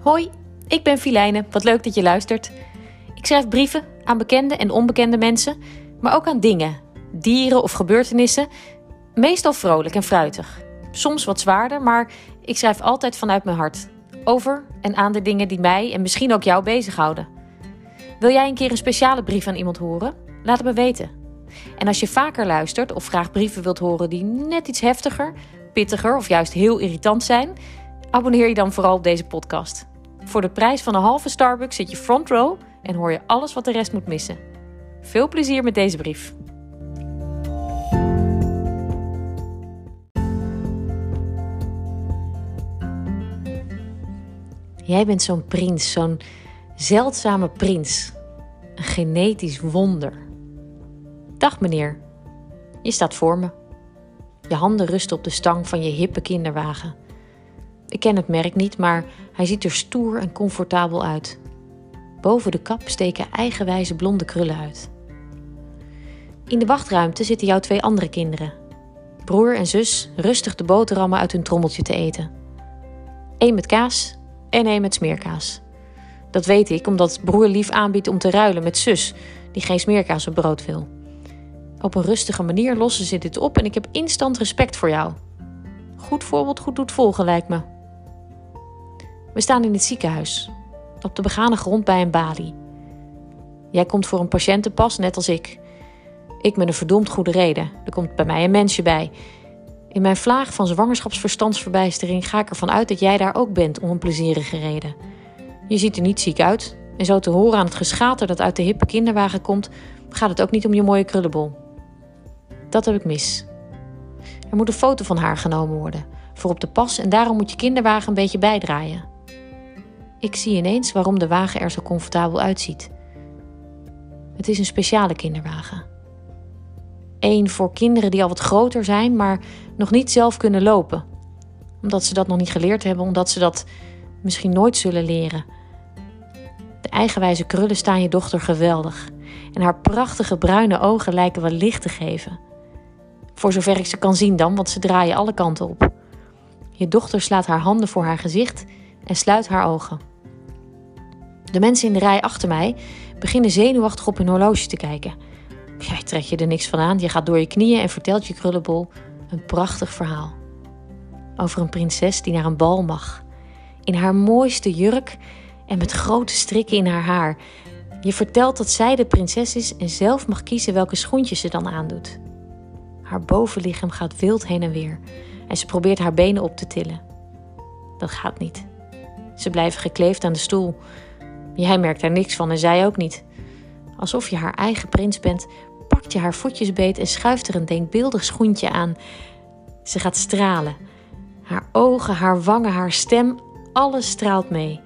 Hoi, ik ben Filijne. Wat leuk dat je luistert. Ik schrijf brieven aan bekende en onbekende mensen, maar ook aan dingen, dieren of gebeurtenissen. Meestal vrolijk en fruitig. Soms wat zwaarder, maar ik schrijf altijd vanuit mijn hart. Over en aan de dingen die mij en misschien ook jou bezighouden. Wil jij een keer een speciale brief aan iemand horen? Laat het me weten. En als je vaker luistert of graag brieven wilt horen die net iets heftiger, pittiger of juist heel irritant zijn, abonneer je dan vooral op deze podcast. Voor de prijs van een halve Starbucks zit je front row en hoor je alles wat de rest moet missen. Veel plezier met deze brief. Jij bent zo'n prins, zo'n zeldzame prins. Een genetisch wonder. Dag meneer, je staat voor me. Je handen rusten op de stang van je hippe kinderwagen. Ik ken het merk niet, maar hij ziet er stoer en comfortabel uit. Boven de kap steken eigenwijze blonde krullen uit. In de wachtruimte zitten jouw twee andere kinderen. Broer en zus rustig de boterhammen uit hun trommeltje te eten. Eén met kaas en één met smeerkaas. Dat weet ik omdat broer lief aanbiedt om te ruilen met zus, die geen smeerkaas op brood wil. Op een rustige manier lossen ze dit op en ik heb instant respect voor jou. Goed voorbeeld, goed doet volgen, lijkt me. We staan in het ziekenhuis, op de begane grond bij een balie. Jij komt voor een patiëntenpas, net als ik. Ik met een verdomd goede reden. Er komt bij mij een mensje bij. In mijn vlaag van zwangerschapsverstandsverbijstering ga ik ervan uit dat jij daar ook bent om een plezierige reden. Je ziet er niet ziek uit. En zo te horen aan het geschater dat uit de hippe kinderwagen komt, gaat het ook niet om je mooie krullenbol. Dat heb ik mis. Er moet een foto van haar genomen worden, voor op de pas en daarom moet je kinderwagen een beetje bijdraaien. Ik zie ineens waarom de wagen er zo comfortabel uitziet. Het is een speciale kinderwagen. Eén voor kinderen die al wat groter zijn, maar nog niet zelf kunnen lopen. Omdat ze dat nog niet geleerd hebben, omdat ze dat misschien nooit zullen leren. De eigenwijze krullen staan je dochter geweldig. En haar prachtige bruine ogen lijken wel licht te geven. Voor zover ik ze kan zien dan, want ze draaien alle kanten op. Je dochter slaat haar handen voor haar gezicht en sluit haar ogen. De mensen in de rij achter mij beginnen zenuwachtig op hun horloge te kijken. Jij trekt je er niks van aan, je gaat door je knieën en vertelt je krullenbol een prachtig verhaal. Over een prinses die naar een bal mag. In haar mooiste jurk en met grote strikken in haar haar. Je vertelt dat zij de prinses is en zelf mag kiezen welke schoentjes ze dan aandoet. Haar bovenlichaam gaat wild heen en weer en ze probeert haar benen op te tillen. Dat gaat niet. Ze blijven gekleefd aan de stoel. Jij merkt daar niks van en zij ook niet. Alsof je haar eigen prins bent, pakt je haar voetjes beet en schuift er een denkbeeldig schoentje aan. Ze gaat stralen. Haar ogen, haar wangen, haar stem, alles straalt mee.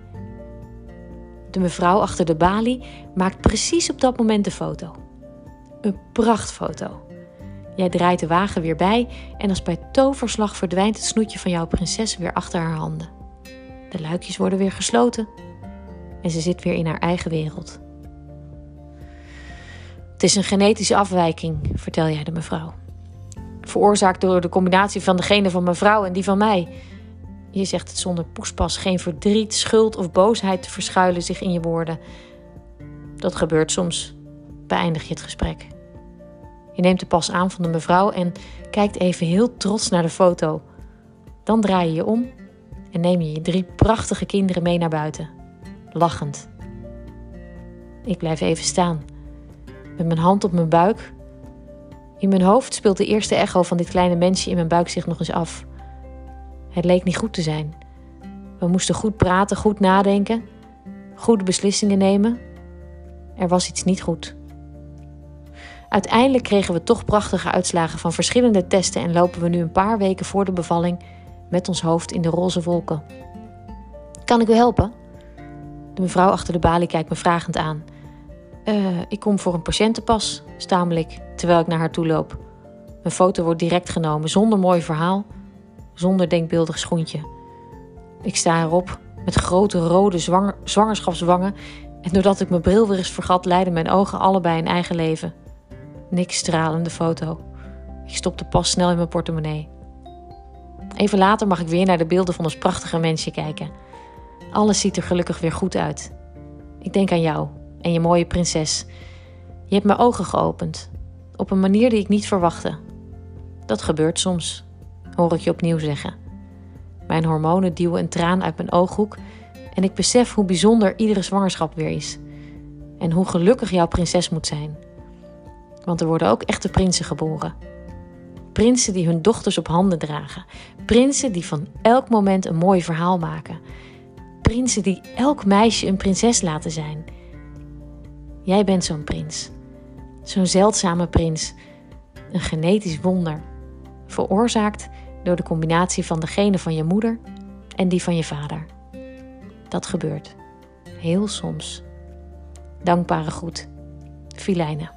De mevrouw achter de balie maakt precies op dat moment de foto. Een prachtfoto. Jij draait de wagen weer bij en als bij toverslag verdwijnt het snoetje van jouw prinses weer achter haar handen. De luikjes worden weer gesloten en ze zit weer in haar eigen wereld. Het is een genetische afwijking, vertel jij de mevrouw. Veroorzaakt door de combinatie van de genen van mevrouw en die van mij. Je zegt het zonder poespas, geen verdriet, schuld of boosheid te verschuilen zich in je woorden. Dat gebeurt soms. Beëindig je het gesprek. Je neemt de pas aan van de mevrouw en kijkt even heel trots naar de foto. Dan draai je je om en neem je je drie prachtige kinderen mee naar buiten, lachend. Ik blijf even staan, met mijn hand op mijn buik. In mijn hoofd speelt de eerste echo van dit kleine mensje in mijn buik zich nog eens af. Het leek niet goed te zijn. We moesten goed praten, goed nadenken, goede beslissingen nemen. Er was iets niet goed. Uiteindelijk kregen we toch prachtige uitslagen van verschillende testen en lopen we nu een paar weken voor de bevalling met ons hoofd in de roze wolken. Kan ik u helpen? De mevrouw achter de balie kijkt me vragend aan. Uh, ik kom voor een patiëntenpas, stamel ik terwijl ik naar haar toe loop. Mijn foto wordt direct genomen, zonder mooi verhaal, zonder denkbeeldig schoentje. Ik sta erop met grote rode zwanger zwangerschapswangen en doordat ik mijn bril weer eens vergat, leiden mijn ogen allebei een eigen leven. Niks stralende foto. Ik stop de pas snel in mijn portemonnee. Even later mag ik weer naar de beelden van ons prachtige mensje kijken. Alles ziet er gelukkig weer goed uit. Ik denk aan jou en je mooie prinses. Je hebt mijn ogen geopend, op een manier die ik niet verwachtte. Dat gebeurt soms, hoor ik je opnieuw zeggen. Mijn hormonen duwen een traan uit mijn ooghoek en ik besef hoe bijzonder iedere zwangerschap weer is. En hoe gelukkig jouw prinses moet zijn. Want er worden ook echte prinsen geboren. Prinsen die hun dochters op handen dragen. Prinsen die van elk moment een mooi verhaal maken. Prinsen die elk meisje een prinses laten zijn. Jij bent zo'n prins. Zo'n zeldzame prins. Een genetisch wonder. Veroorzaakt door de combinatie van de genen van je moeder en die van je vader. Dat gebeurt. Heel soms. Dankbare groet. Filijnen.